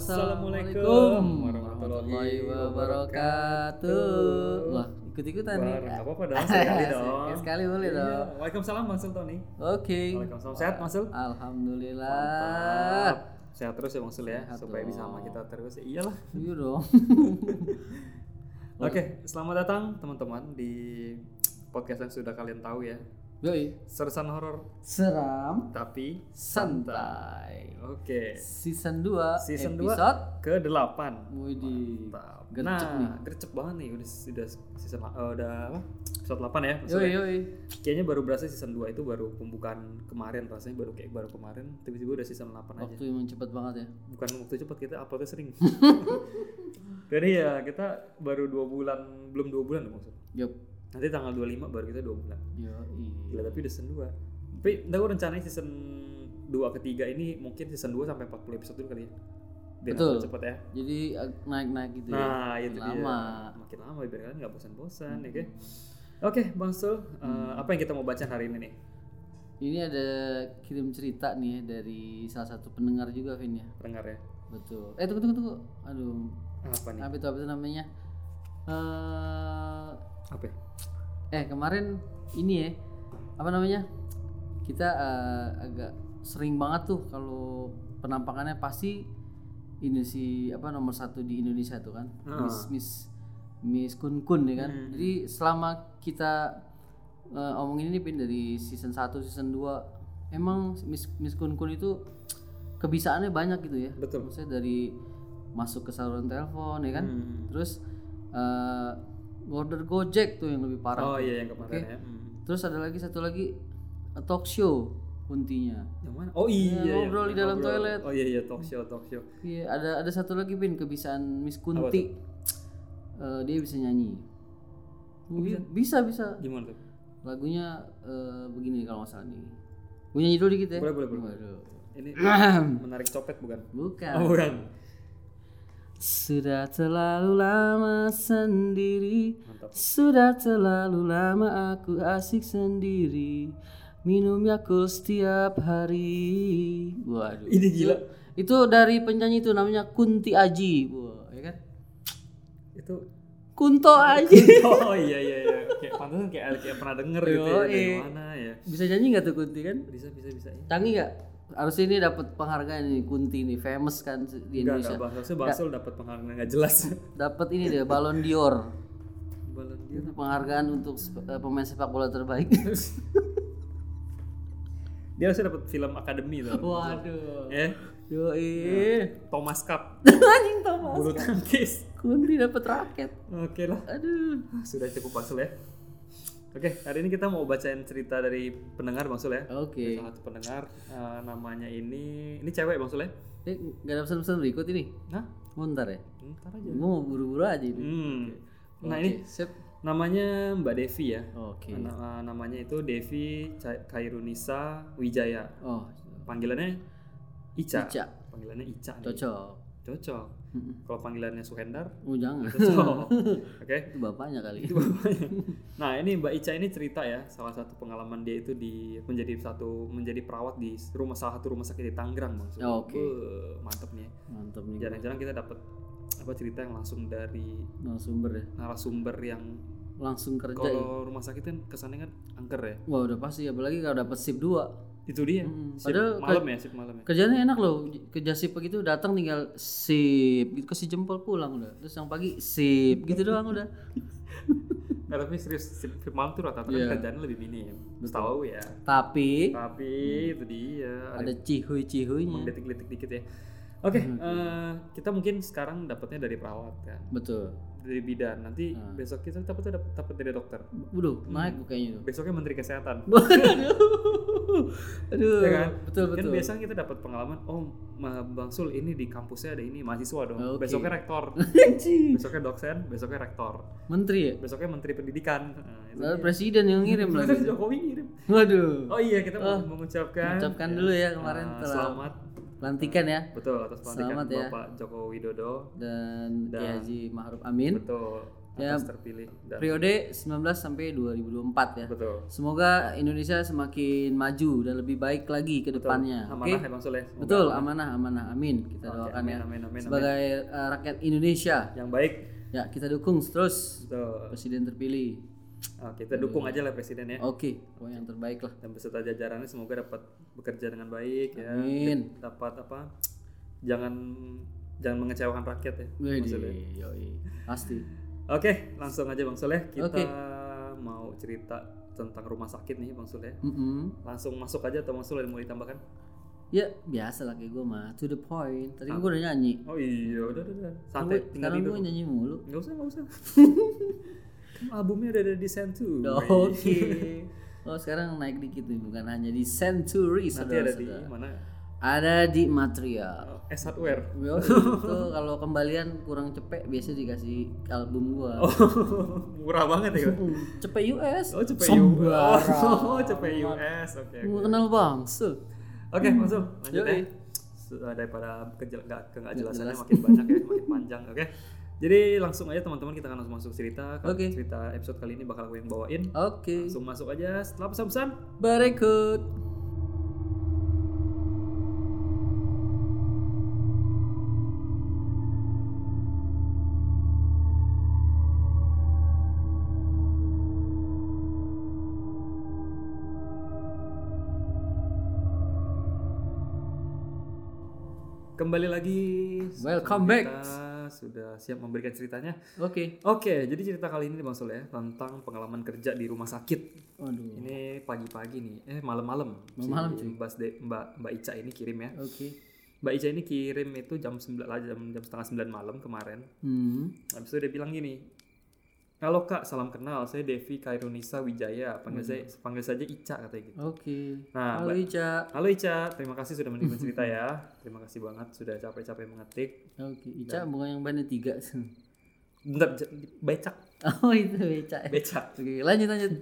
Assalamualaikum warahmatullahi wabarakatuh. Wah, ikut-ikutan nih. Wah, nggak apa-apa dong, sekali dong. Sekali boleh Iya. dong. Waalaikumsalam Bang Sul Tony. Oke. Waalaikumsalam. Sehat Bang Sul? Alhamdulillah. Mantap. Sehat terus ya Bang Sul ya, Sehat supaya bisa dong. sama kita terus. Ya, iyalah. Iya dong. Oke, selamat datang teman-teman di podcast yang sudah kalian tahu ya. Yoi. Sersan horor Seram tapi santai. Oke. Season 2 Season 2 episode ke 8. Widih. Mantap. Gercep nah, nih. gercep banget nih udah sudah season eh, udah apa? Episode 8 ya. Yoi maksudnya. yoi. Kayaknya baru berasa season 2 itu baru pembukaan kemarin rasanya baru kayak baru kemarin tiba-tiba udah season 8 aja. Waktu emang cepet banget ya. Bukan waktu cepat kita uploadnya sering. Jadi ya kita baru dua bulan belum dua bulan maksud. Yup. Nanti tanggal 25 baru kita dua bulan. Yoi. Gila tapi udah season 2. Tapi ntar gue rencananya season 2 ketiga ini mungkin season 2 sampai 40 episode dulu kali ya. Biar Betul. cepet ya. Jadi ag- naik-naik gitu ya. Nah, itu Lama. dia. Makin lama biar kalian nggak bosan-bosan ya kan. Oke, Bang Sul, eh, apa yang kita mau baca hari ini nih? Ini ada kirim cerita nih ya dari salah satu pendengar juga Vin ya. Pendengar ya. Betul. Eh tunggu tunggu tunggu. Aduh. Apa nih? Apa itu apa itu namanya? Eh Apa ya? eh kemarin ini ya. Apa namanya? Kita eh, agak sering banget tuh kalau penampakannya pasti ini si apa nomor satu di Indonesia tuh kan. Ah. Miss Miss Miss Kun Kun ya kan. Hmm. Jadi selama kita eh, omongin ini pin dari season 1 season 2 emang Miss Miss Kun Kun itu kebisaannya banyak gitu ya. Betul. Maksudnya dari masuk ke saluran telepon ya kan. Hmm. Terus eh order Gojek tuh yang lebih parah. Oh tuh. iya yang kemarin Oke. ya. Hmm. Terus ada lagi satu lagi eh, talk show kuntinya. Yang mana? Oh iya, Ya, ngobrol di dalam ngobrol. toilet. Oh iya iya talk show talk show. Iya, ada ada satu lagi Bin kebisaan Miss Kunti. Eh, dia bisa nyanyi. Iya, bisa bisa. Gimana tuh? Lagunya eh, begini kalau nggak salah nih. Gue nyanyi dulu dikit ya. Boleh boleh boleh. Waduh. Ini menarik copet bukan? Bukan. Oh bukan. Sudah terlalu lama sendiri Mantap. Sudah terlalu lama aku asik sendiri Minum Yakult setiap hari Waduh Ini gila. Itu dari penyanyi itu namanya Kunti Aji Wah, ya kan? Itu Kunto Aji Oh iya iya iya. Kayak pantesan kayak kayak pernah denger gitu ya. Dari Yoi. mana ya? Bisa nyanyi gak tuh Kunti kan? Bisa bisa bisa. Canggih gak? Harus ini dapat penghargaan ini Kunti nih Famous kan di Indonesia enggak bahasa Basul dapat penghargaan nggak jelas. Dapat ini deh Ballon d'Or Balon dia. Itu penghargaan untuk eh, pemain sepak bola terbaik Dia harusnya dapat film akademi tuh. Waduh Ya. Yoi Thomas Cup. Anjing Thomas Bulu tangkis. Kunti dapat raket Oke lah. Aduh Sudah cukup Basul ya. Oke, hari ini kita mau bacain cerita dari pendengar Bang Sul ya. Oke Salah satu pendengar eh, namanya ini ini cewek Bang Sul ya. Eh gak ada pesan-pesan berikut ini Nah, Bentar ya ntar aja. Mau buru-buru aja ini Hmm. Nah, Oke, ini sip namanya Mbak Devi ya. Oke Na- eh, namanya itu Devi Kairunisa Wijaya. Oh Panggilannya Ica. Ica Panggilannya Ica. nih. Cocok Kalau panggilannya Suhendar, Oh jangan. Oke. Itu bapaknya kali Itu bapaknya. Nah, ini Mbak Ica ini cerita ya, salah satu pengalaman dia itu di menjadi satu menjadi perawat di rumah salah satu rumah sakit di Tangerang, Bang. Oh, oke. Wah, mantep nih. Mantap nih Jarang-jarang kita dapat apa cerita yang langsung dari narasumber ya narasumber yang Langsung kerja ya kalau rumah sakit kan kesannya kan angker ya. Wah udah pasti apalagi kalau dapat sip 2 Itu dia. Mm, Sip padahal malam ya, sip malam ya. Kerjanya enak loh kerja sip begitu datang tinggal sip gitu kasih jempol pulang udah terus yang pagi sip gitu doang udah Nah, tapi serius sip, sip malam tuh rata-rata kan kerjaannya lebih minim. Tahu ya. tapi Tapi itu dia. ada cihuy cihuйnya menggelitik-gelitik dikit ya. Oke, eh, kita mungkin sekarang dapatnya dari perawat kan, betul dari bidan. Nanti Hmm. besok kita dapat dapat dapat dari dokter. Waduh naik kayaknya tuh Besoknya menteri kesehatan. aduh aduh ya kan? betul Kan betul biasanya kita dapat pengalaman, oh Bang Sul ini di kampusnya ada ini mahasiswa dong. Oke. Besoknya rektor, besoknya dosen, besoknya rektor, menteri ya besoknya menteri pendidikan. Nah, presiden yang ngirim lagi Jokowi ngirim. waduh Oh iya kita mau mengucapkan ucapkan dulu ya kemarin eh, telah selamat pelantikan ya betul atas pelantikan Selamat ya. Bapak Joko Widodo dan Dan- Kiai Haji Ma'ruf Amin betul Ya. terpilih dan Periode 19 sampai 2024 ya. betul. Semoga Indonesia semakin maju dan lebih baik lagi ke depannya. Oke. Ya Bang Soleh. Semoga Betul, amanah, amanah. Amin. Kita Oke, doakan amin, ya. amin, amin, Sebagai uh, rakyat Indonesia, yang baik. ya kita dukung terus Betul. presiden terpilih. Ah, kita dukung aja lah presiden ya. Oke, pokoknya yang terbaik lah. Dan beserta jajarannya semoga dapat bekerja dengan baik ya. Amin. Dapat apa? Jangan jangan mengecewakan rakyat ya. Maksudnya. yoi. Pasti. Oke, langsung aja Bang Soleh. Kita Oke. mau cerita tentang rumah sakit nih Bang Soleh. Mm-mm. Langsung masuk aja atau Bang Soleh mau ditambahkan? Ya biasa lah kayak gue mah to the point. Tadi gue udah nyanyi. Oh iya, udah udah. udah. Santai, Sekarang gue nyanyi mulu. Gak usah, gak usah. albumnya udah ada di Century. Oke. Oh sekarang naik dikit nih, bukan hanya di Century Nanti ada di mana? Ada di material. Oh, S Hardware. Yo, itu kalau kembalian kurang cepet biasa dikasih album gua. Oh, murah banget ya. Hmm, cepet US. Oh, cepet US. Oh, cepet US. Oke. oke. Gua kenal bang. Se. Oke, masuk. Lanjut Yoi. ya. Daripada kejel- nggak ke nggak jelasannya makin banyak ya, makin panjang. Oke. Jadi langsung aja teman-teman kita akan langsung masuk cerita. Oke. Cerita episode kali ini bakal gue yang bawain. Oke. Langsung masuk aja setelah pesan-pesan. Berikut. Kembali lagi. Welcome Kita back. Sudah siap memberikan ceritanya. Oke. Oke, jadi cerita kali ini Bang Soleh tentang pengalaman kerja di rumah sakit. Waduh. Ini pagi-pagi nih, eh malam-malam. Malam-malam, Si Mbak, Mbak Mbak Ica ini kirim ya. Oke. Mbak Ica ini kirim itu jam 9 lah, jam, jam setengah 9 malam kemarin. Hmm. Habis itu dia bilang gini, Halo kak, salam kenal. Saya Devi Kairunisa Wijaya. Panggil saya panggil saja Ica katanya gitu. Oke. Nah, Halo Ica. Halo Ica, terima kasih sudah menerima cerita ya. Terima kasih banget sudah capek-capek mengetik. Oke. Ica bukan yang bannya tiga. Bentar, j- becak, oh itu Ica. becak. Oke lanjut lanjut.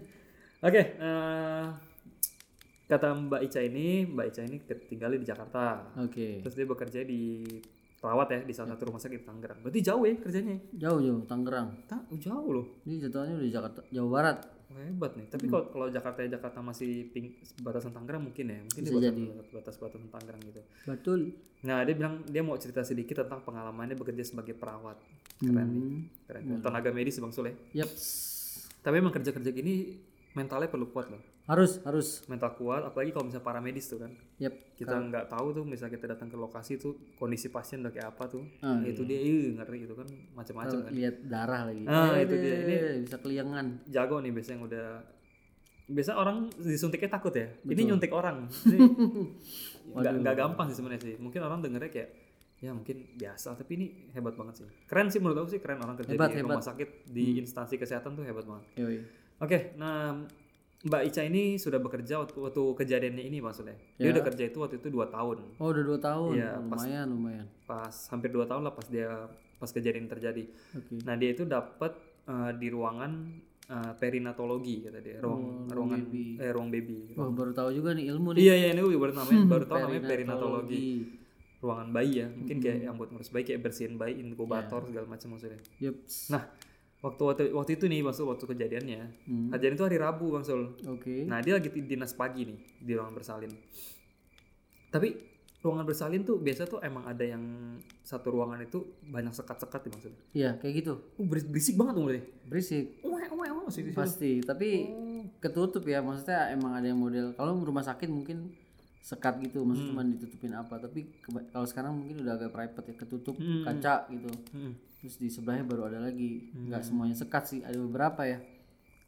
Oke, eh, kata Mbak Ica ini, Mbak Ica ini tinggal di Jakarta. Oke. Terus dia bekerja di perawat ya di salah satu rumah sakit Tangerang. Berarti jauh ya kerjanya? Jauh jauh Tangerang. Tak, jauh loh. Ini jadwalnya udah di Jakarta Jawa Barat. Wah, hebat nih. Tapi kalau kalau Jakarta Jakarta masih ping, batasan Tangerang mungkin ya. Mungkin Bisa dia jadi. batas, batas batasan Tangerang gitu. Betul. Nah, dia bilang dia mau cerita sedikit tentang pengalamannya bekerja sebagai perawat. Keren nih. Hmm. Keren. Tenaga medis Bang Sule. Yap. Tapi emang kerja-kerja gini mentalnya perlu kuat loh. Harus harus. Mental kuat apalagi kalau misalnya paramedis tuh kan. Yap. Kita nggak tahu tuh misalnya kita datang ke lokasi tuh kondisi pasien udah kayak apa tuh. Ah, Nah, itu dia ih, ngeri itu kan macam-macam kan. Lihat darah lagi. Ah, Eh, itu dia. eh, bisa keliangan. jago nih biasanya yang udah biasa orang disuntiknya takut ya ini nyuntik orang ini nggak nggak gampang sih sebenarnya sih mungkin orang dengernya kayak ya mungkin biasa tapi ini hebat banget sih keren sih menurut aku sih keren orang kerja Hebat, di hebat. rumah sakit di instansi kesehatan tuh hebat banget oke nah Mbak Ica ini sudah bekerja waktu, waktu kejadiannya ini maksudnya dia Ya. udah kerja itu waktu itu dua tahun Oh udah dua tahun. Iya, Oh, pas- lumayan lumayan. pas hampir dua tahun lah pas dia pas kejadian terjadi Oke. Nah dia itu dapat eh, di ruangan eh, perinatologi kata dia, ruang Oh, ruangan baby. eh ruang baby. Wah baru tahu juga nih ilmu nih. Iya iya ini baru namanya baru tahu namanya perinatologi. Ruangan bayi ya, mungkin kayak yang buat ngurus bayi kayak bersihin bayi, inkubator segala macam maksudnya. Yep. Nah waktu waktu waktu itu nih maksud waktu kejadiannya, Hmm. kejadian itu hari Rabu bang Sul. Oke. Nah dia lagi di- dinas pagi nih di ruangan bersalin. Tapi ruangan bersalin tuh biasa tuh emang ada yang satu ruangan itu banyak sekat-sekat nih maksudnya. Iya kayak gitu. Uh, beris- berisik banget tuh mulai. Berisik. Wah, wah, sih, sih. Pasti. Tapi ketutup ya. Maksudnya emang ada yang model. Kalau rumah sakit mungkin sekat gitu. Maksudnya cuma ditutupin apa. Tapi kalau sekarang mungkin udah agak private ya. Ketutup Hmm. kaca gitu. Hmm. Terus di sebelahnya baru ada lagi. Nggak semuanya sekat sih. Ada beberapa ya.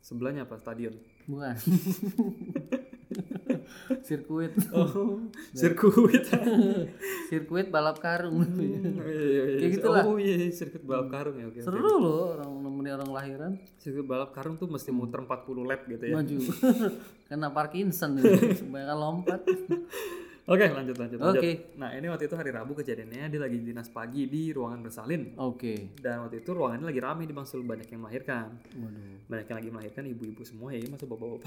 Sebelahnya apa? Stadion. Bukan. Sirkuit. Oh, sirkuit. Sirkuit balap karung. Kayak gitu lah. Oh iya, iya, sirkuit balap karung ya. Oke. Seru loh orang nemenin orang lahiran. Sirkuit balap karung tuh mesti muter 40 lap gitu ya. Maju. Kena Parkinson gitu. Kebanyakan lompat. Oke, lanjut lanjut lanjut. Oke. Nah, ini waktu itu hari Rabu kejadiannya dia lagi dinas pagi di ruangan bersalin. Oke. Dan waktu itu ruangannya lagi rame di Bangsul banyak yang melahirkan. Waduh. Banyak yang lagi melahirkan ibu-ibu semua ya, masa bapak-bapak.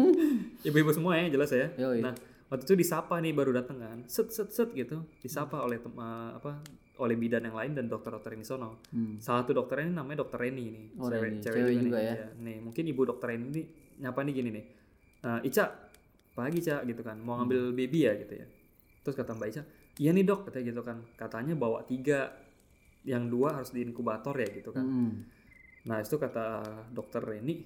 ibu-ibu semua ya, jelas ya. Yoi. Nah, waktu itu disapa nih baru datang kan. Set set set gitu. Disapa oleh tem- eh, apa oleh bidan yang lain dan dokter-dokter yang di sono. Hmm. Salah satu dokter ini namanya dokter Reni ini, Oh, Reni. Cewek juga, juga nih. ya? Iya. Nih, mungkin ibu dokter Reni ini nyapa nih gini nih. "Eh, Ica, pagi Ica gitu kan, mau ngambil baby ya gitu ya. Terus kata Mbak Ica, iya nih dok katanya gitu kan, katanya bawa tiga, yang dua harus di inkubator ya gitu kan. Hmm. Nah itu kata dokter Reni,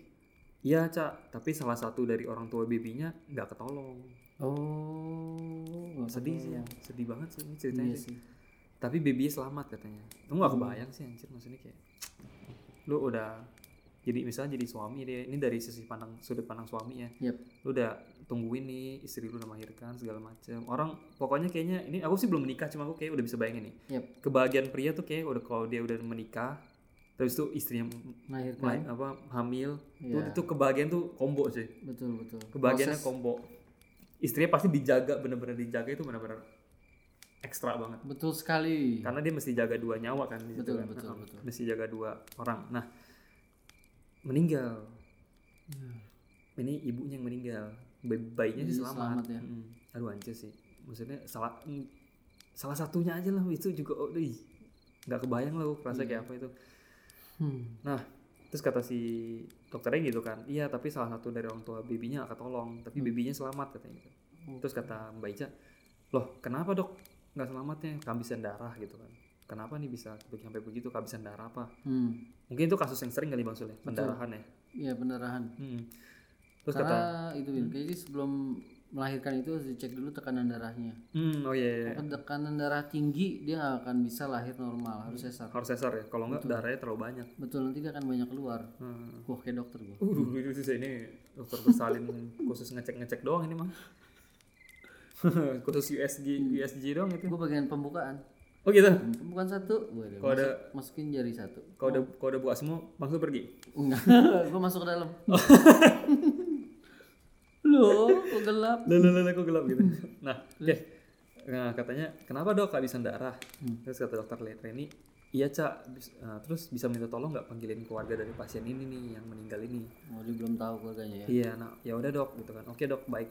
iya Cak, tapi salah satu dari orang tua babynya nggak ketolong. Oh, nggak Sedih sih, ketolong. sedih banget sih ini ceritanya Iya sih. sih. Tapi babynya selamat katanya. Lu gak kebayang sih anjir maksudnya kayak lu udah jadi misalnya jadi suami deh ini dari sisi pandang sudut pandang suami ya Yep. lu udah tungguin nih istri lu udah melahirkan segala macem orang pokoknya kayaknya ini aku sih belum menikah cuma aku kayak udah bisa bayangin nih Yep. kebahagiaan pria tuh kayak udah kalau dia udah menikah terus tuh istrinya Melahirkan. melahir- apa hamil tuh Iya. itu kebahagiaan tuh combo sih Betul betul. kebahagiaannya Proses- combo istrinya pasti dijaga bener-bener dijaga itu bener-bener ekstra banget Betul sekali. karena dia mesti jaga dua nyawa kan di situ Betul, kan. betul, Nah, betul. mesti jaga dua orang nah meninggal Ya. ini ibunya yang meninggal Bay- bayinya sih Bayi selamat, selamat ya. Mm. aduh anjir sih maksudnya salah mm, salah satunya aja lah itu juga oh, ih, nggak kebayang gue kerasa Iya. kayak apa itu Hmm. nah terus kata si dokternya gitu kan iya tapi salah satu dari orang tua babynya nggak ketolong tapi Hmm. babynya selamat katanya gitu Oh. terus kata Mbak Ica loh kenapa dok nggak selamatnya kehabisan darah gitu kan kenapa nih bisa sampai begitu kehabisan darah apa Hmm. mungkin itu kasus yang sering kali bang Sule pendarahan ya Iya pendarahan. Hmm. terus kata Karena itu Bin, kayaknya sebelum melahirkan itu harus dicek dulu tekanan darahnya. hmm, oh iya, iya. Kalau tekanan darah tinggi dia nggak akan bisa lahir normal, harus sesar. harus sesar ya kalau nggak darahnya terlalu banyak Betul nanti dia akan banyak keluar. hmm. Wah kayak dokter gua. Uh, itu sih ini dokter bersalin khusus ngecek-ngecek doang ini mah. khusus USG USG doang itu. Gua bagian pembukaan. Oh gitu. Pembukaan satu, gua udah Kalau ada masuk- masukin jari satu. kalau udah kalau udah buka semua langsung pergi. Enggak, gua masuk ke dalam. Loh, kok gelap? Lalalala kok gelap gitu. Nah, oke. Nah, katanya kenapa dok kehabisan darah? Terus kata dokter Reni, iya cak. Nah, terus bisa minta tolong nggak panggilin keluarga dari pasien ini nih yang meninggal ini? Oh, dia belum tahu keluarganya ya. Iya, nah ya udah dok gitu kan. Oke dok, baik.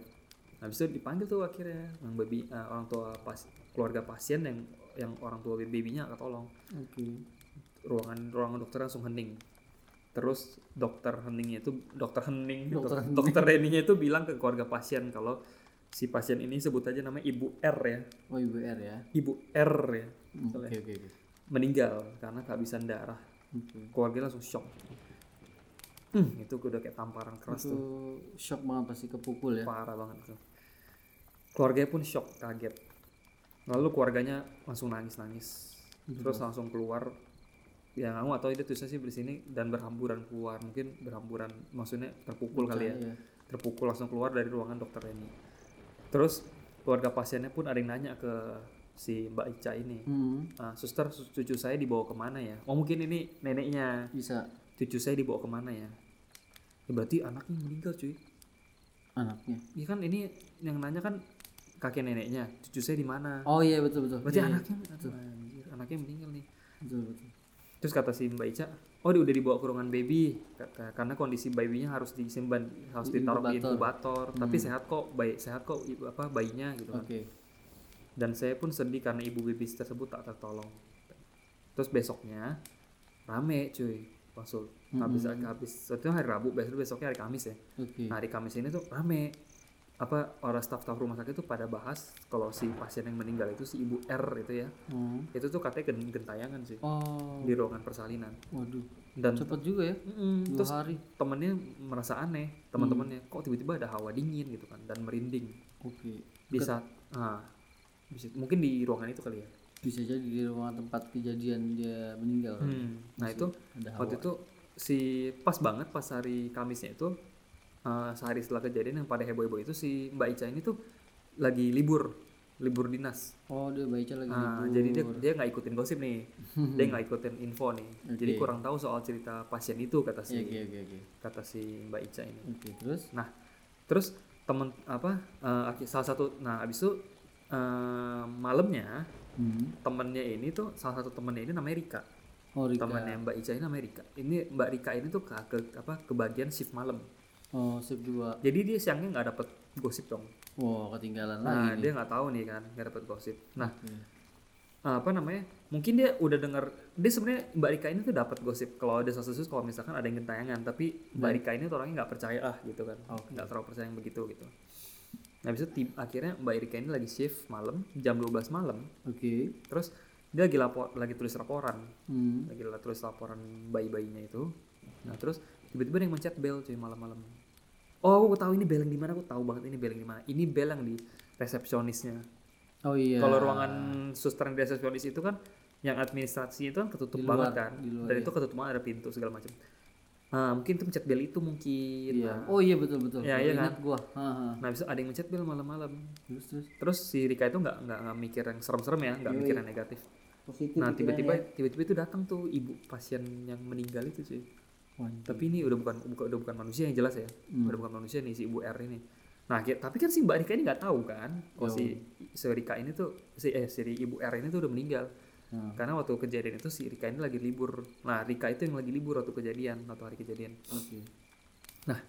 Habis itu dipanggil tuh akhirnya yang baby eh, orang tua pas keluarga pasien yang yang orang tua babynya ketolong. Oke. Ruangan ruangan dokter langsung hening. Terus dokter heningnya itu dokter hening, Dokter dokter, dokter Reninya itu bilang ke keluarga pasien kalau si pasien ini sebut aja namanya Ibu R ya. Oh, Ibu R ya. Ibu R ya. Hmm, Oke, oke, oke. Meninggal karena kehabisan darah. Oke. Keluarga langsung shock. Hmm, itu udah kayak tamparan keras Itu tuh. shock banget pasti kepukul ya. parah banget tuh keluarganya pun shock kaget lalu keluarganya langsung nangis nangis terus langsung keluar. Ya kamu atau itu tulisnya sih di sini dan berhamburan keluar. Mungkin berhamburan maksudnya terpukul kali ya. Iya. terpukul langsung keluar dari ruangan dokter ini terus keluarga pasiennya pun ada yang nanya ke si Mbak Ica ini. Hmm, "Ah, suster su- cucu saya dibawa ke mana ya? Oh mungkin ini neneknya. Bisa. Cucu saya dibawa ke mana ya? Ya, berarti anaknya meninggal cuy. Anaknya. Iya kan ini yang nanya kan kakek neneknya, cucu saya di mana? Oh iya betul betul. Berarti Iya, iya. anaknya, aduh, anjir, anaknya meninggal nih. betul betul. Terus kata si Mbak Ica, oh dia udah dibawa ke ruangan baby, Kata- karena kondisi bayinya harus disimpan, harus Di ditaruh di inkubator. inkubator. Tapi sehat kok, bayi sehat kok, ibu apa bayinya gitu kan. Oke. Dan saya pun sedih karena ibu baby tersebut tak tertolong. Terus besoknya rame cuy, langsung habis habis itu hari Rabu, besok besoknya hari Kamis ya. Oke. Nah, hari Kamis ini tuh rame apa orang staf-staf rumah sakit tuh pada bahas kalau si pasien yang meninggal itu si ibu R itu ya Hmm. itu tuh katanya gen- gentayangan sih Oh, di ruangan persalinan waduh. dan Cepet juga ya. Mm, Dua terus hari. temennya merasa aneh teman-temannya kok tiba-tiba ada hawa dingin gitu kan dan merinding Oke. bisa ah bisa mungkin di ruangan itu kali ya Bisa jadi di ruangan tempat kejadian dia meninggal. Hmm, nah itu Ada waktu itu si pas banget pas hari Kamisnya itu eh, sehari setelah kejadian yang pada heboh-heboh itu si Mbak Ica ini tuh lagi libur libur dinas Oh, dia baca lagi Nah, libur. jadi dia dia nggak ikutin gosip nih, dia nggak ikutin info nih, jadi Oke. kurang tahu soal cerita pasien itu kata si Oke, oke, oke. kata si Mbak Ica ini. Oke, terus? Nah, terus temen apa aki- salah satu, nah abis itu eh, malamnya Hmm. temennya ini tuh salah satu temennya ini namanya Rika, Oh, Rika. temennya Mbak Ica ini namanya Rika. Ini Mbak Rika ini tuh ke, ke apa ke bagian shift malam, Oh, sip dua. jadi dia siangnya nggak dapet gosip dong. Wow, ketinggalan Nah, lagi. dia nggak tahu nih kan, nggak dapet gosip. Nah, Oke. apa namanya mungkin dia udah dengar dia sebenarnya Mbak Rika ini tuh dapat gosip kalau ada sus kalau misalkan ada yang tayangan tapi Mbak Rika ini tuh orangnya nggak percaya ah gitu kan nggak terlalu percaya yang begitu gitu nah tim- akhirnya Mbak Rika ini lagi shift malam jam 12 malam Oke. terus dia lagi lapor lagi tulis laporan Hmm. lagi la- tulis laporan bayi-bayinya itu nah terus tiba-tiba ada yang mencet bel cuy malam-malam oh aku tahu ini bel yang di mana aku tahu banget ini bel yang di mana ini bel yang di resepsionisnya Oh iya. kalau ruangan suster yang di resepsionis itu kan yang administrasi itu kan ketutup Di banget luar, kan di luar, dan iya. itu ketutup banget ada pintu segala macam nah, mungkin itu mencet bel itu mungkin Iya. nah, Oh iya betul betul. Iya, Baru iya ingat gua. Ha, ha. nah bisa ada yang mencet bel malam-malam Terus terus. terus si Rika itu nggak nggak mikir yang serem-serem ya nggak mikir yang negatif Positif. nah tiba-tiba tiba-tiba itu datang tuh ibu pasien yang meninggal itu cuy Wah, tapi ini udah bukan bukan- udah bukan manusia yang jelas ya. Udah bukan manusia nih si ibu R ini. Nah tapi kan si mbak Rika ini nggak tahu kan kalau si si Rika ini tuh si eh si ibu R ini tuh udah meninggal. Hmm. karena waktu kejadian itu si Rika ini lagi libur. Nah Rika itu yang lagi libur waktu kejadian atau hari kejadian. Oke. nah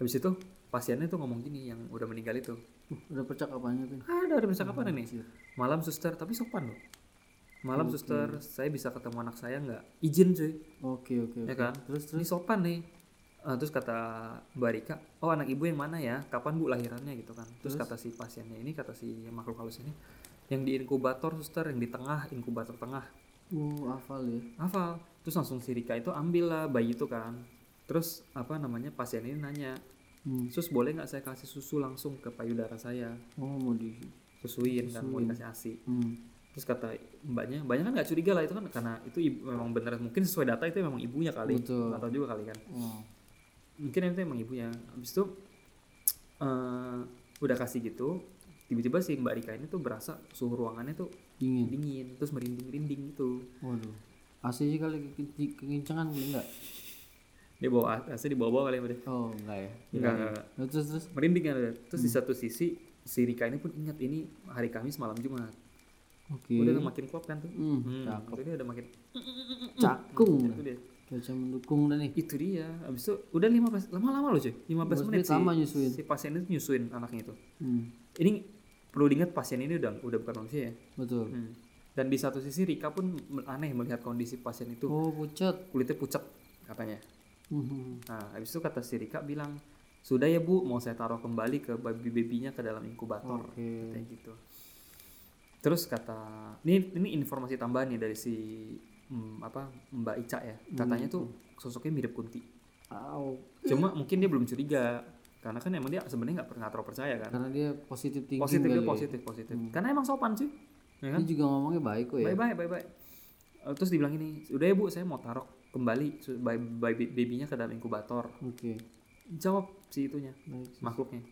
habis itu pasiennya tuh ngomong gini yang udah meninggal itu. Uh, udah percakapannya tuh. ada ada percakapan nih? Anjir. malam suster tapi sopan loh malam suster. Saya bisa ketemu anak saya nggak? Izin cuy. Oke oke. ya oke. kan? Terus ini sopan nih. Eh, terus kata Mbak Rika oh anak ibu yang mana ya? Kapan bu lahirannya? Gitu kan. Terus, kata si pasiennya ini kata si makhluk halus ini yang di inkubator suster yang di tengah inkubator tengah. Uh, hafal ya. hafal. Terus langsung si Rika itu ambil lah bayi itu kan. Terus apa namanya pasien ini nanya Hmm. sus boleh nggak saya kasih susu langsung ke payudara saya? Oh mau di. susuin kan mau dikasih asi. Hmm. Terus kata mbaknya banyak kan nggak curiga lah itu kan karena itu ibu- memang bener mungkin sesuai data itu memang ibunya kali Betul. atau juga kali kan Oh. mungkin itu emang ibunya habis itu eh udah kasih gitu tiba-tiba si mbak Rika ini tuh berasa suhu ruangannya tuh Dingin. dingin terus merinding-rinding gitu Waduh. AC sih kali ke- kekencangan enggak? dia bawa AC di bawah-bawah kali ya Oh enggak ya. enggak, enggak, enggak. Nah, terus terus. merinding kan terus di satu sisi si Rika ini pun ingat ini hari Kamis malam Jumat Oke. udah makin klop kan tuh Hmm. hmm, Cakep. dia udah makin Cakung. itu dia Cuaca mendukung dah nih. itu dia habis itu udah 15 lama-lama loh cuy 15 menit menit lama si, nyusuin. si pasien itu nyusuin anaknya itu Hmm. ini perlu diingat pasien ini udah udah bukan manusia ya Betul. Hmm. dan di satu sisi Rika pun aneh melihat kondisi pasien itu Oh pucat. kulitnya pucat katanya Hmm. nah habis itu kata si Rika bilang sudah ya bu mau saya taruh kembali ke baby babynya ke dalam inkubator Oke. kayak gitu terus kata ini ini informasi tambahan nih dari si hmm, apa Mbak Ica ya katanya tuh sosoknya mirip Kunti Au. cuma mungkin dia belum curiga karena kan emang dia sebenarnya nggak pernah terlalu percaya kan Karena dia positif tinggi. positif dia ya. positif positif karena emang sopan sih ya kan Dia juga ngomongnya baik kok ya. bye bye bye bye terus dibilang ini udah ya bu saya mau taruh kembali baby, baby- babynya ke dalam inkubator Oke. jawab si itunya Baik. makhluknya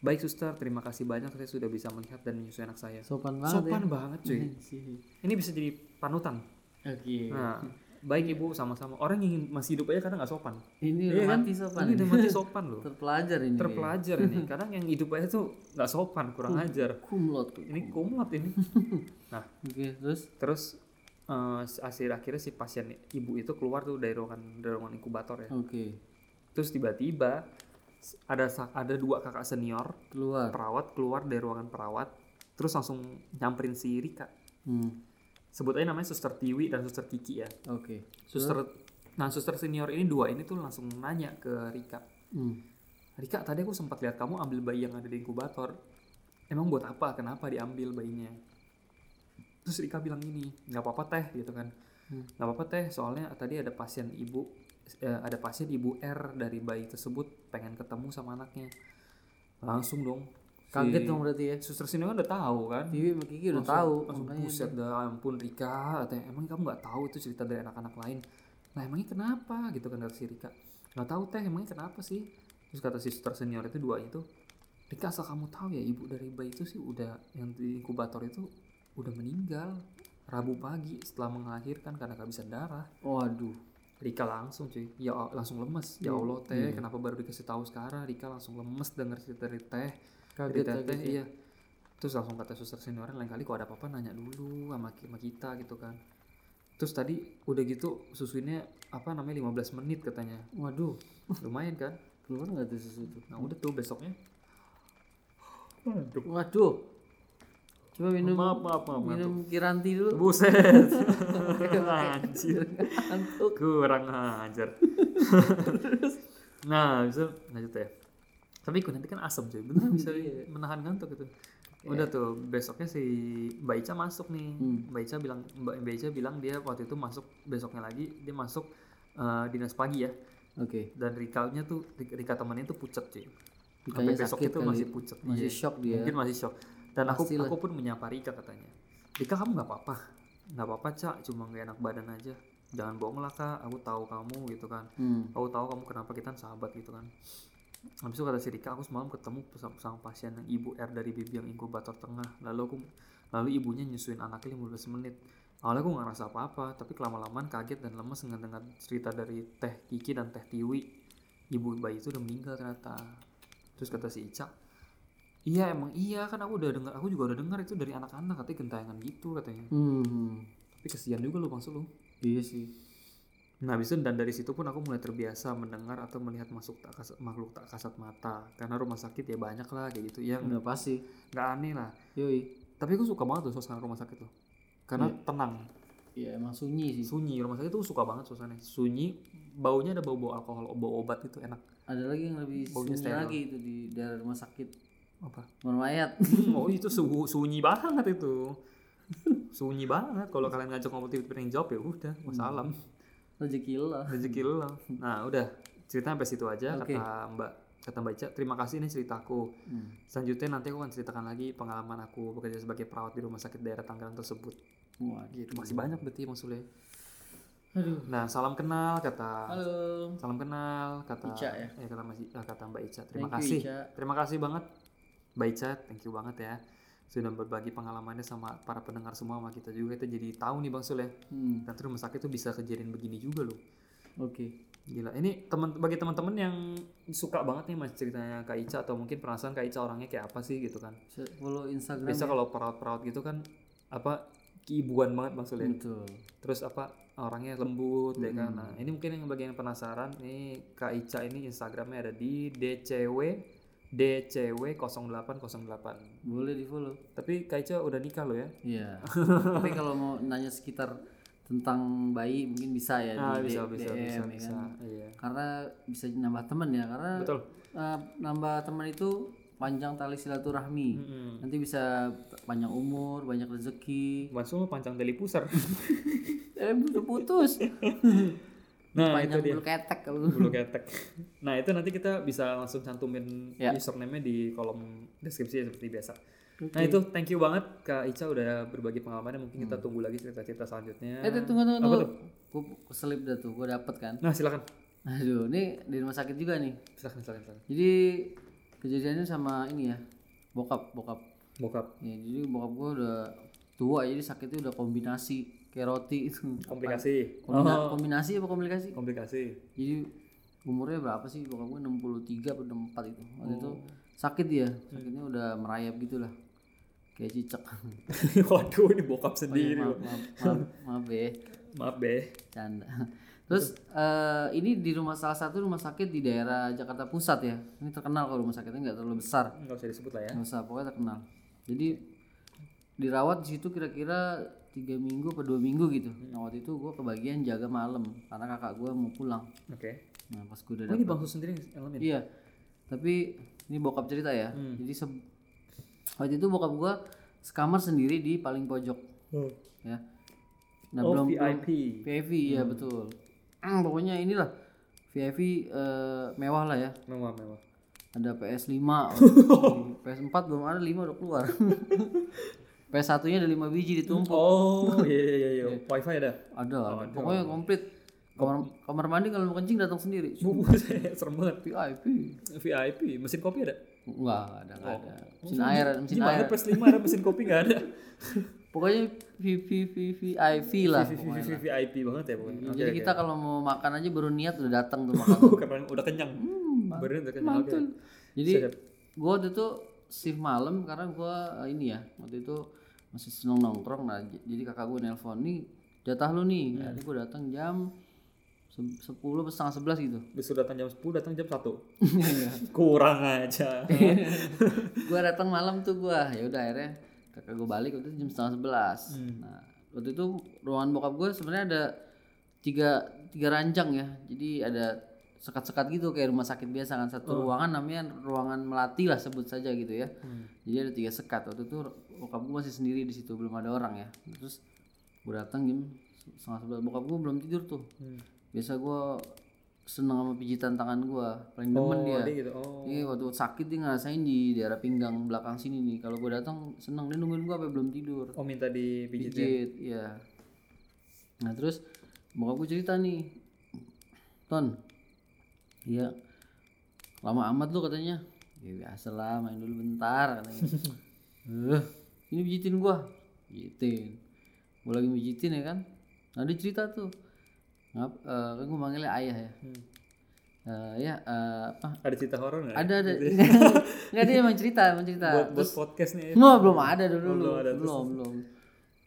baik suster terima kasih banyak saya sudah bisa melihat dan menyusui anak saya Sopan banget sopan ya. banget cuy Sih. ini bisa jadi panutan Oke. nah baik ibu sama-sama orang yang masih hidup aja kadang nggak sopan Ini Iya udah kan? mati sopan. ini udah mati sopan loh Terpelajar ini. terpelajar ini kadang yang hidup aja tuh nggak sopan kurang ajar Kumlot. ini kumlot ini nah Oke, terus terus eh, akhir akhirnya si pasien ibu itu keluar tuh dari ruangan dari ruangan inkubator ya oke. terus tiba-tiba ada ada dua kakak senior Keluar. perawat keluar dari ruangan perawat terus langsung nyamperin si Rika Hmm. sebut aja namanya suster Tiwi dan suster Kiki ya Oke. suster nah suster senior ini dua ini tuh langsung nanya ke Rika Hmm. Rika tadi aku sempat lihat kamu ambil bayi yang ada di inkubator emang buat apa kenapa diambil bayinya terus Rika bilang gini nggak apa-apa teh gitu kan Hmm. nggak apa-apa teh soalnya tadi ada pasien ibu ada pasien ibu R dari bayi tersebut pengen ketemu sama anaknya. Langsung dong. Si Kaget dong berarti ya. suster senior udah tahu kan? Tiwi sama Kiki udah tahu. langsung buset dah ampun Rika. Katanya emang kamu nggak tahu itu cerita dari anak-anak lain? Lah emangnya kenapa? Gitu kan dari si Rika. Nggak tahu teh emangnya kenapa sih? Terus kata si suster senior itu dua itu Rika asal kamu tahu ya ibu dari bayi itu sih udah yang di inkubator itu udah meninggal Rabu pagi setelah melahirkan karena kehabisan darah. Waduh. Rika langsung cuy ya langsung lemes ya Allah teh kenapa baru dikasih tahu sekarang Rika langsung lemes denger cerita dari teh Kaget kaget. teh ya. iya terus langsung kata suster seniornya lain kali kalau ada apa-apa nanya dulu sama, ki- sama kita gitu kan terus tadi udah gitu susuinnya apa namanya 15 menit katanya Waduh. lumayan kan Keluar nggak tuh susu tuh? nah udah tuh besoknya Waduh. Coba minum Maaf, maaf, maaf. maaf. minum kiranti dulu. Buset. Anjir. Kurang ajar. nah, bisa lanjut ya. Tapi nanti kan asam cuy. Bener bisa menahan ngantuk itu. Udah tuh besoknya si Mbak Ica masuk nih. Mbak Ica bilang Mbak Mbak Ica bilang dia waktu itu masuk besoknya lagi dia masuk eh, dinas pagi ya. Oke. Dan Rika-nya tuh Rika temannya tuh pucat cuy. Sampai besok sakit itu kali. masih pucat. Masih Iya. shock dia. Mungkin masih shock. Dan aku Pastilah. aku pun menyapa Rika katanya. Rika kamu nggak apa-apa, nggak apa-apa cak, cuma nggak enak badan aja. Jangan bohong lah kak, aku tahu kamu gitu kan. Hmm. Aku tahu kamu kenapa kita sahabat gitu kan. Habis itu kata si Rika, aku semalam ketemu sama, pasien yang ibu R dari bibi yang inkubator tengah. Lalu aku lalu ibunya nyusuin anaknya 15 menit. Awalnya aku nggak ngerasa apa-apa, tapi kelama-lamaan kaget dan lemes dengan dengar cerita dari Teh Kiki dan Teh Tiwi. Ibu bayi itu udah meninggal ternyata. Terus kata si Ica, Iya emang iya kan aku udah dengar, aku juga udah dengar itu dari anak-anak katanya gentayangan gitu katanya. Hmm. Tapi kesian juga lu maksud lu. Iya sih. Nah, habis itu dan dari situ pun aku mulai terbiasa mendengar atau melihat masuk tak kasat, makhluk tak kasat mata. Karena rumah sakit ya banyak lah kayak gitu. Ya Udah pasti. nggak aneh lah. Yoi. Tapi aku suka banget tuh suasana rumah sakit tuh. Karena tenang, Iya emang sunyi sih. sunyi. Rumah sakit tuh suka banget suasananya. Sunyi, baunya ada bau-bau alkohol, bau obat itu enak. Ada lagi yang lebih Baunya sunyi steril. lagi itu di daerah rumah sakit. Apa? Rumah mayat. Hmm, oh itu su- sunyi banget itu. sunyi banget. Kalau kalian ngajak ngobrol tiba-tiba yang jawab ya udah, wassalam. Rezeki lah. rezeki lo nah udah cerita sampai situ aja Oke. kata mbak kata mbak Ica terima kasih ini ceritaku Hmm. selanjutnya nanti aku akan ceritakan lagi pengalaman aku bekerja sebagai perawat di rumah sakit daerah Tangerang tersebut Wah, gitu masih banyak berarti maksudnya Aduh. nah salam kenal kata Halo. salam kenal kata Ica ya? eh, kata masih eh, kata mbak Ica terima Thank you, kasih Ica. terima kasih banget mbak Ica thank you banget ya sudah berbagi pengalamannya sama para pendengar semua sama kita juga kita jadi tahu nih bang Sul ya Hmm. ternyata rumah sakit tuh bisa kejadian begini juga loh Oke. Gila, ini teman bagi teman-teman yang suka banget nih mas ceritanya Kak Ica atau mungkin penasaran Kak Ica orangnya kayak apa sih gitu kan. Follow Instagram. Biasa kalau perawat-perawat gitu kan apa keibuan banget maksudnya. Betul. Terus apa orangnya lembut ya kan. Nah, ini mungkin yang bagi yang penasaran nih Kak Ica ini Instagramnya ada di DCW DCW 0808. Boleh di follow. Tapi Kak Ica udah nikah loh ya. Iya. Tapi kalau mau nanya sekitar tentang bayi mungkin bisa ya Nah, di bisa D- bisa DM, bisa ya bisa. kan? Iya. Karena bisa nambah teman ya karena Betul. eh, nambah teman itu panjang tali silaturahmi. Mm-mm. Nanti bisa panjang umur, banyak rezeki. Mas lu pancang tali pusar. Eh, udah putus. nah, panjang itu dia. bulu ketek bulu ketek. Nah itu nanti kita bisa langsung cantumin Ya. username-nya di kolom deskripsi ya, seperti biasa. Nah itu thank you banget Kak Ica udah berbagi pengalamannya. Mungkin kita tunggu lagi cerita-cerita selanjutnya. Hmm. Eh tunggu tunggu tunggu. Gue keselip dah tuh, gue dapet kan. Nah silakan. Aduh, ini di rumah sakit juga nih. Silakan silakan silakan. Jadi kejadiannya sama ini ya, bokap, bokap. Bokap. Ya, jadi bokap gue udah tua, jadi sakitnya udah kombinasi kayak roti itu. Komplikasi. Kombina- Oh, Kombinasi apa komplikasi? komplikasi. Jadi umurnya berapa sih bokap gue 63 atau 64 itu. Waktu itu Oh. sakit dia, sakitnya udah merayap gitu lah. Kayak cicak. Waduh ini bokap Oh iya, sendiri. maaf, loh. maaf, maaf, maaf be, Maaf be. canda. Terus eh, ini di rumah salah satu rumah sakit di daerah Jakarta Pusat ya. Ini terkenal kalau rumah sakitnya nggak terlalu besar. Nggak usah disebut lah ya. Nggak usah, pokoknya terkenal. Jadi dirawat di situ kira-kira tiga minggu atau dua minggu gitu. Nah waktu itu gue kebagian jaga malam karena kakak gue mau pulang. Oke. Nah pas gue udah Oh ini bangsu sendiri ngalamin? Iya. Tapi ini bokap cerita ya. Hmm. Jadi se- waktu itu bokap gue sekamar sendiri di paling pojok Oh, ya. Nah oh belum VIP. VIP ya betul. Hmm, pokoknya inilah VIP eh, mewah lah ya. Mewah mewah. Ada PS5, PS4 belum ada 5 udah keluar. PS1 nya ada 5 biji ditumpuk. Oh iya iya iya. Wifi ada. Ada, ada. pokoknya komplit. Kamar, kamar mandi kalau mau kencing datang sendiri. Serem banget. VIP. VIP, mesin kopi ada? Enggak, enggak ada, enggak ada. Mesin air, mesin Gimana air. plus 5 ada mesin kopi nggak ada? Pokoknya VIP VIP lah. VIP banget ya pokoknya. Jadi kita kalau mau makan aja baru niat udah datang tuh makan. karena udah kenyang. Baru udah kenyang. Mantul. Jadi gua waktu itu shift malam karena gua eh, ini ya waktu itu masih seneng nongkrong nah jadi kakak gue nelpon nih jatah lu nih. Hmm. jadi gua datang jam se- sepuluh setengah sebelas gitu. Besok datang jam 10, datang jam 1. Kurang aja. gua datang malam tuh gua. Ya udah akhirnya kakak gue balik waktu itu jam setengah sebelas. Nah waktu itu ruangan bokap gue sebenarnya ada tiga tiga rancang ya. Jadi ada sekat-sekat gitu kayak rumah sakit biasa kan. Satu ruangan namanya ruangan melati lah sebut saja gitu ya. Jadi ada tiga sekat. Waktu itu bokap gue masih sendiri di situ belum ada orang ya. Terus gue datang jam setengah sebelas. Bokap gue belum tidur tuh. Biasa gue seneng sama pijitan tangan gue paling demen oh dia. dia gitu. Oh. Iya waktu sakit dia ngerasain di daerah pinggang belakang sini nih. Kalau gue datang seneng dia nungguin gue sampai belum tidur. oh minta dipijit ya Pijit, iya. Nah terus bokap gue cerita nih, Ton, iya. Lama amat lu katanya. Ya biasa lah main dulu bentar katanya. Eh, ini pijitin gua, pijitin. Gue lagi pijitin ya kan. Nah dia cerita tuh, ngap, eh, kan gue manggilnya ayah ya. Hmm. Eh, ya eh, apa? Ada cerita horor nggak? Ada ada. Nggak dia emang cerita emang cerita. Buat buat podcast nih. Nggak belum ada dulu. Oh, belum ada, belum belum.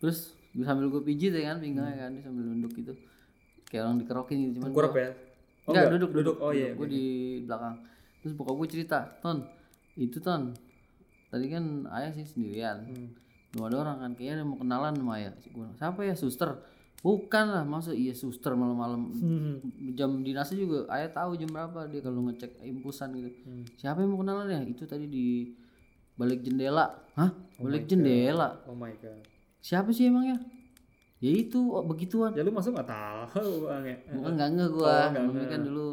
Terus sambil gue pijit ya kan pinggangnya kan dia sambil nunduk gitu. Kayak orang dikerokin gitu cuman kurap ya oh, Enggak, duduk duduk. Oh iya gue di belakang. Terus bokap gue cerita ton itu ton tadi kan ayah sih sendirian. Hmm. belum ada orang kan kayaknya ada mau kenalan sama ayah. Gua, siapa ya suster? Bukan lah masa iya suster malam-malam. Hmm. jam dinasnya juga ayah tahu jam berapa dia kalau ngecek impusan gitu. Hmm. siapa yang mau kenalan ya? Itu tadi di balik jendela. Hah? Oh balik jendela? Oh my god. Siapa sih emangnya ya itu oh, begituan. Ya lu masuk nggak tahu bang ya. Bukan nggak nge gua. Oh, nggak namanya kan dulu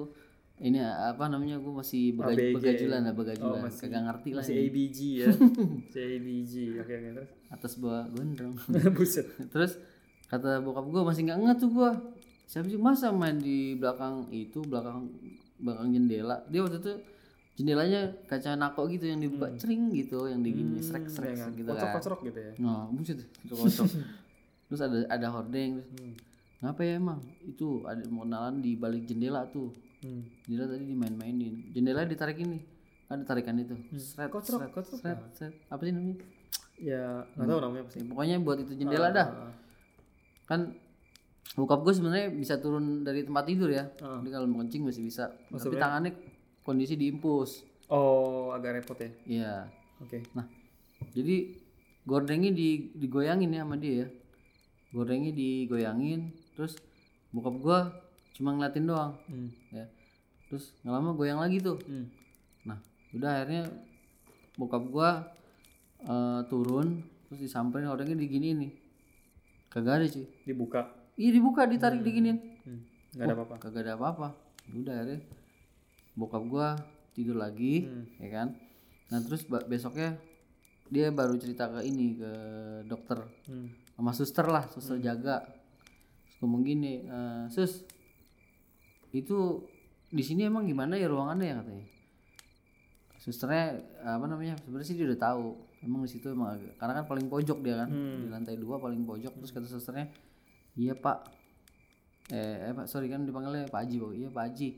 ini apa namanya gua masih bega, ABG. begajulan lah oh begajulan. masih kagak ngerti lah masih ini. ABG ya. Masih ABG oke oke terus? Atas bawah gondrong. Buset. Terus kata bokap gua masih nggak nge tuh gua. Siapa sih masa main di belakang itu belakang belakang jendela? Dia waktu itu jendelanya kaca nako gitu yang dibuka cering gitu yang digini srek srek ya kan? gitu kocok kan. kocok gitu ya? Nah buset itu kocok terus ada ada hordeng terus Hmm. ngapa ya emang? Itu ada mau kenalan di balik jendela tuh. Hmm. jendela tadi dimain-mainin. Jendela ditarik ini. Ada tarikan itu. Seret Kocrok, seret, kocrok seret, seret. apa sih namanya? Ya nggak tahu namanya apa sih. Ya, pokoknya buat itu jendela dah. Ah, kan bokap gue sebenarnya bisa turun dari tempat tidur ya. Ah. jadi kalau mau kencing masih bisa. Tapi sebenarnya- tangannya kondisi diimpus oh agak repot ya? Iya. Oke. Nah jadi gordengnya di digoyangin ya sama dia ya gordengnya digoyangin terus bokap gua cuma ngeliatin doang Hmm. ya. Terus nggak lama goyang lagi tuh. Hmm. nah udah akhirnya bokap gua eh, turun terus disamperin orangnya diginiin nih. Kagak ada cuy. Dibuka? Iya dibuka ditarik diginiin. Hmm. nggak ada apa-apa. kagak ada apa-apa. Udah akhirnya bokap gua tidur lagi Hmm. ya kan? Nah terus besoknya dia baru cerita ke ini ke dokter. Hmm. Sama suster lah suster jaga. Terus ngomong gini "Eh, sus itu di sini emang gimana ya ruangannya? ya katanya. Susternya apa namanya sebenarnya sih dia udah tahu. Emang di situ emang agak- karena kan paling pojok dia kan di lantai dua paling pojok. Terus kata susternya iya pak. Eh, eh pak sorry kan dipanggilnya pak Haji Pak. iya pak Haji.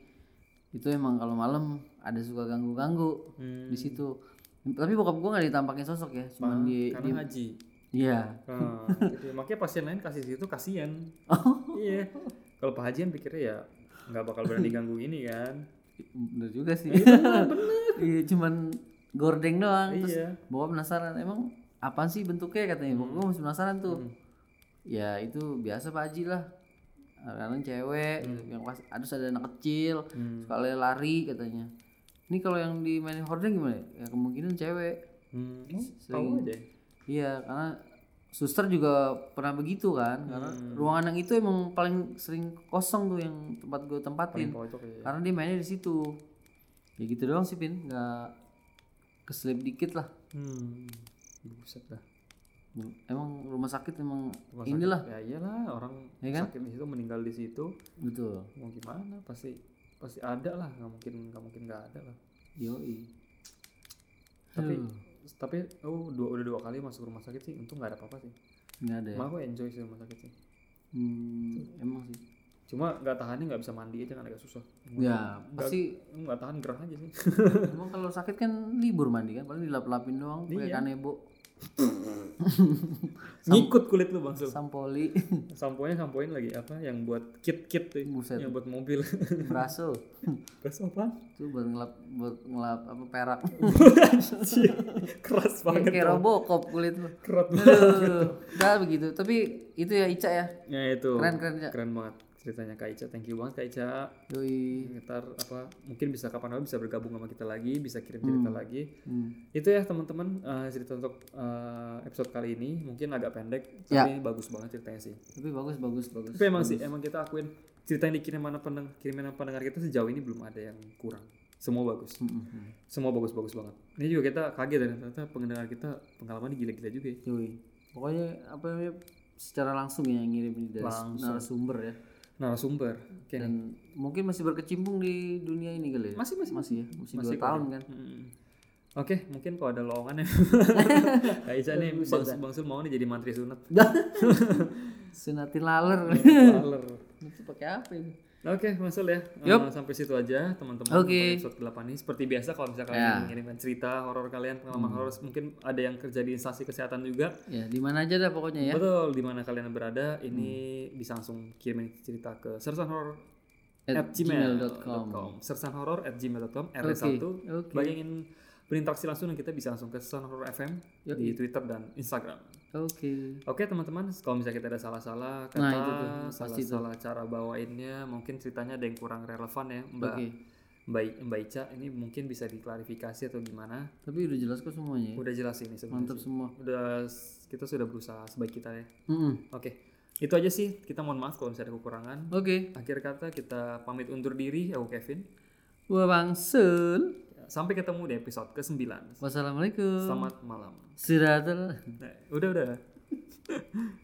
Itu emang kalau malam ada suka ganggu ganggu Hmm. di situ. Tapi bokap gua nggak ditampakin sosok ya cuman di karena haji iya. Ah, gitu. makanya pasien lain kasih situ kasihan. Iya. Kalau Pak Haji kan pikirnya ya nggak bakal berani ganggu ini kan. Bener juga sih. Iya cuman gordeng doang terus iya. Bawa penasaran emang apa sih bentuknya? katanya. Bokap gua masih penasaran tuh. Ya itu biasa pak Haji lah. Kadang cewek gitu, yang pas ada ada anak kecil Hmm. suka lari katanya. Ini kalau yang di main horden gimana ya? Kemungkinan cewek. Hmm. oh, tahu Sering- aja iya karena suster juga pernah begitu kan karena ruangan yang itu emang paling sering kosong tuh yang tempat gue tempatin. Pojok ya karena dia mainnya di situ. Ya gitu doang sih pin. Nggak keselip dikit lah. Hmm. buset dah. Emang rumah sakit emang Rumah sakit, inilah. Ya iyalah orang Ya kan? sakit di situ meninggal di situ. Betul. Mau gimana? Pasti pasti ada lah. Nggak mungkin nggak mungkin nggak ada lah. Yoi. Tapi Aduh, tapi oh dua udah dua kali masuk rumah sakit sih. Untung nggak ada apa-apa sih. Nggak ada ya? Emang aku enjoy sih rumah sakit sih. Hmm, emang sih. Cuma nggak tahannya nggak bisa mandi aja kan agak susah. Ya pasti nggak tahan gerah aja sih. Emang kalau sakit kan libur mandi kan paling dilap-lapin doang pakai Iya. kanebo Ngikut kulit lu bang. Sampoli, Samponya sampoin lagi apa? Yang buat kit kit tuh. Buset. Yang buat mobil. braso. Terus apa? Itu buat ngelap buat ngelap apa perak. Keras banget. Kayak robokop kulit lu. Kerat banget. Udah begitu. Tapi itu ya Ica ya. Ya itu. Keren keren Ica. Keren banget ceritanya Kak Ica. Thank you banget Kak Ica. Yoi. Ntar apa mungkin bisa kapan-kapan bisa bergabung sama kita lagi, bisa kirim cerita lagi. Hmm. Itu ya teman-teman eh, cerita untuk eh, episode kali ini mungkin agak pendek Ya. tapi bagus banget ceritanya sih. Tapi bagus bagus bagus. Tapi emang sih emang kita akuin cerita yang dikirim mana pendeng kiriman pendengar kita sejauh ini belum ada yang kurang. Semua bagus. Hmm, hmm. Semua bagus-bagus banget. Ini juga kita kaget dan ternyata pendengar kita pengalamannya gila-gila juga ya. Yoi. Pokoknya apa namanya secara langsung ya yang ngirim dari Langsung. narasumber ya. Narasumber. Oke nih. Dan mungkin masih berkecimpung di dunia ini kali ya. Masih masih Masih ya, masih, Masih dua tahun kan. Hmm. Oke, mungkin kalau ada lowongan ya. Kak Ica nih, Bang, Bang Sul mau nih jadi mantri sunat. Sunatin laler. Laler. Itu pakai apa ini? Oke, Bang Sul ya. Eh, sampai situ aja teman-teman Oke. untuk episode 8 ini. Seperti biasa kalau misalnya Ya. kalian mengirimkan cerita horor kalian, pengalaman Hmm. horor, mungkin ada yang kerja di instansi kesehatan juga. Ya, di mana aja dah pokoknya ya. Betul, di mana kalian berada, ini Hmm. bisa langsung kirimin cerita ke sersan horor At at gmail.com. sersan horor at gmail.com Oke, rs1 oke. bagi ingin berinteraksi langsung dan kita bisa langsung ke sersan horor fm di twitter dan instagram Oke. oke teman-teman kalau misalnya kita ada salah-salah kata Nah, itu tuh, salah-salah cara bawainnya mungkin ceritanya ada yang kurang relevan ya mbak Oke. mbak mbak Ica ini mungkin bisa diklarifikasi atau gimana Tapi udah jelas kok semuanya. ya. udah jelas ini sebenarnya Mantap semua. udah kita sudah berusaha sebaik kita ya Mm-mm. oke itu aja sih kita mohon maaf kalau misalnya ada kekurangan Oke. akhir kata kita pamit undur diri aku Kevin Gua Bang Sul. Sampai ketemu di episode ke-9. Wassalamualaikum. Selamat malam. Nah, udah udah.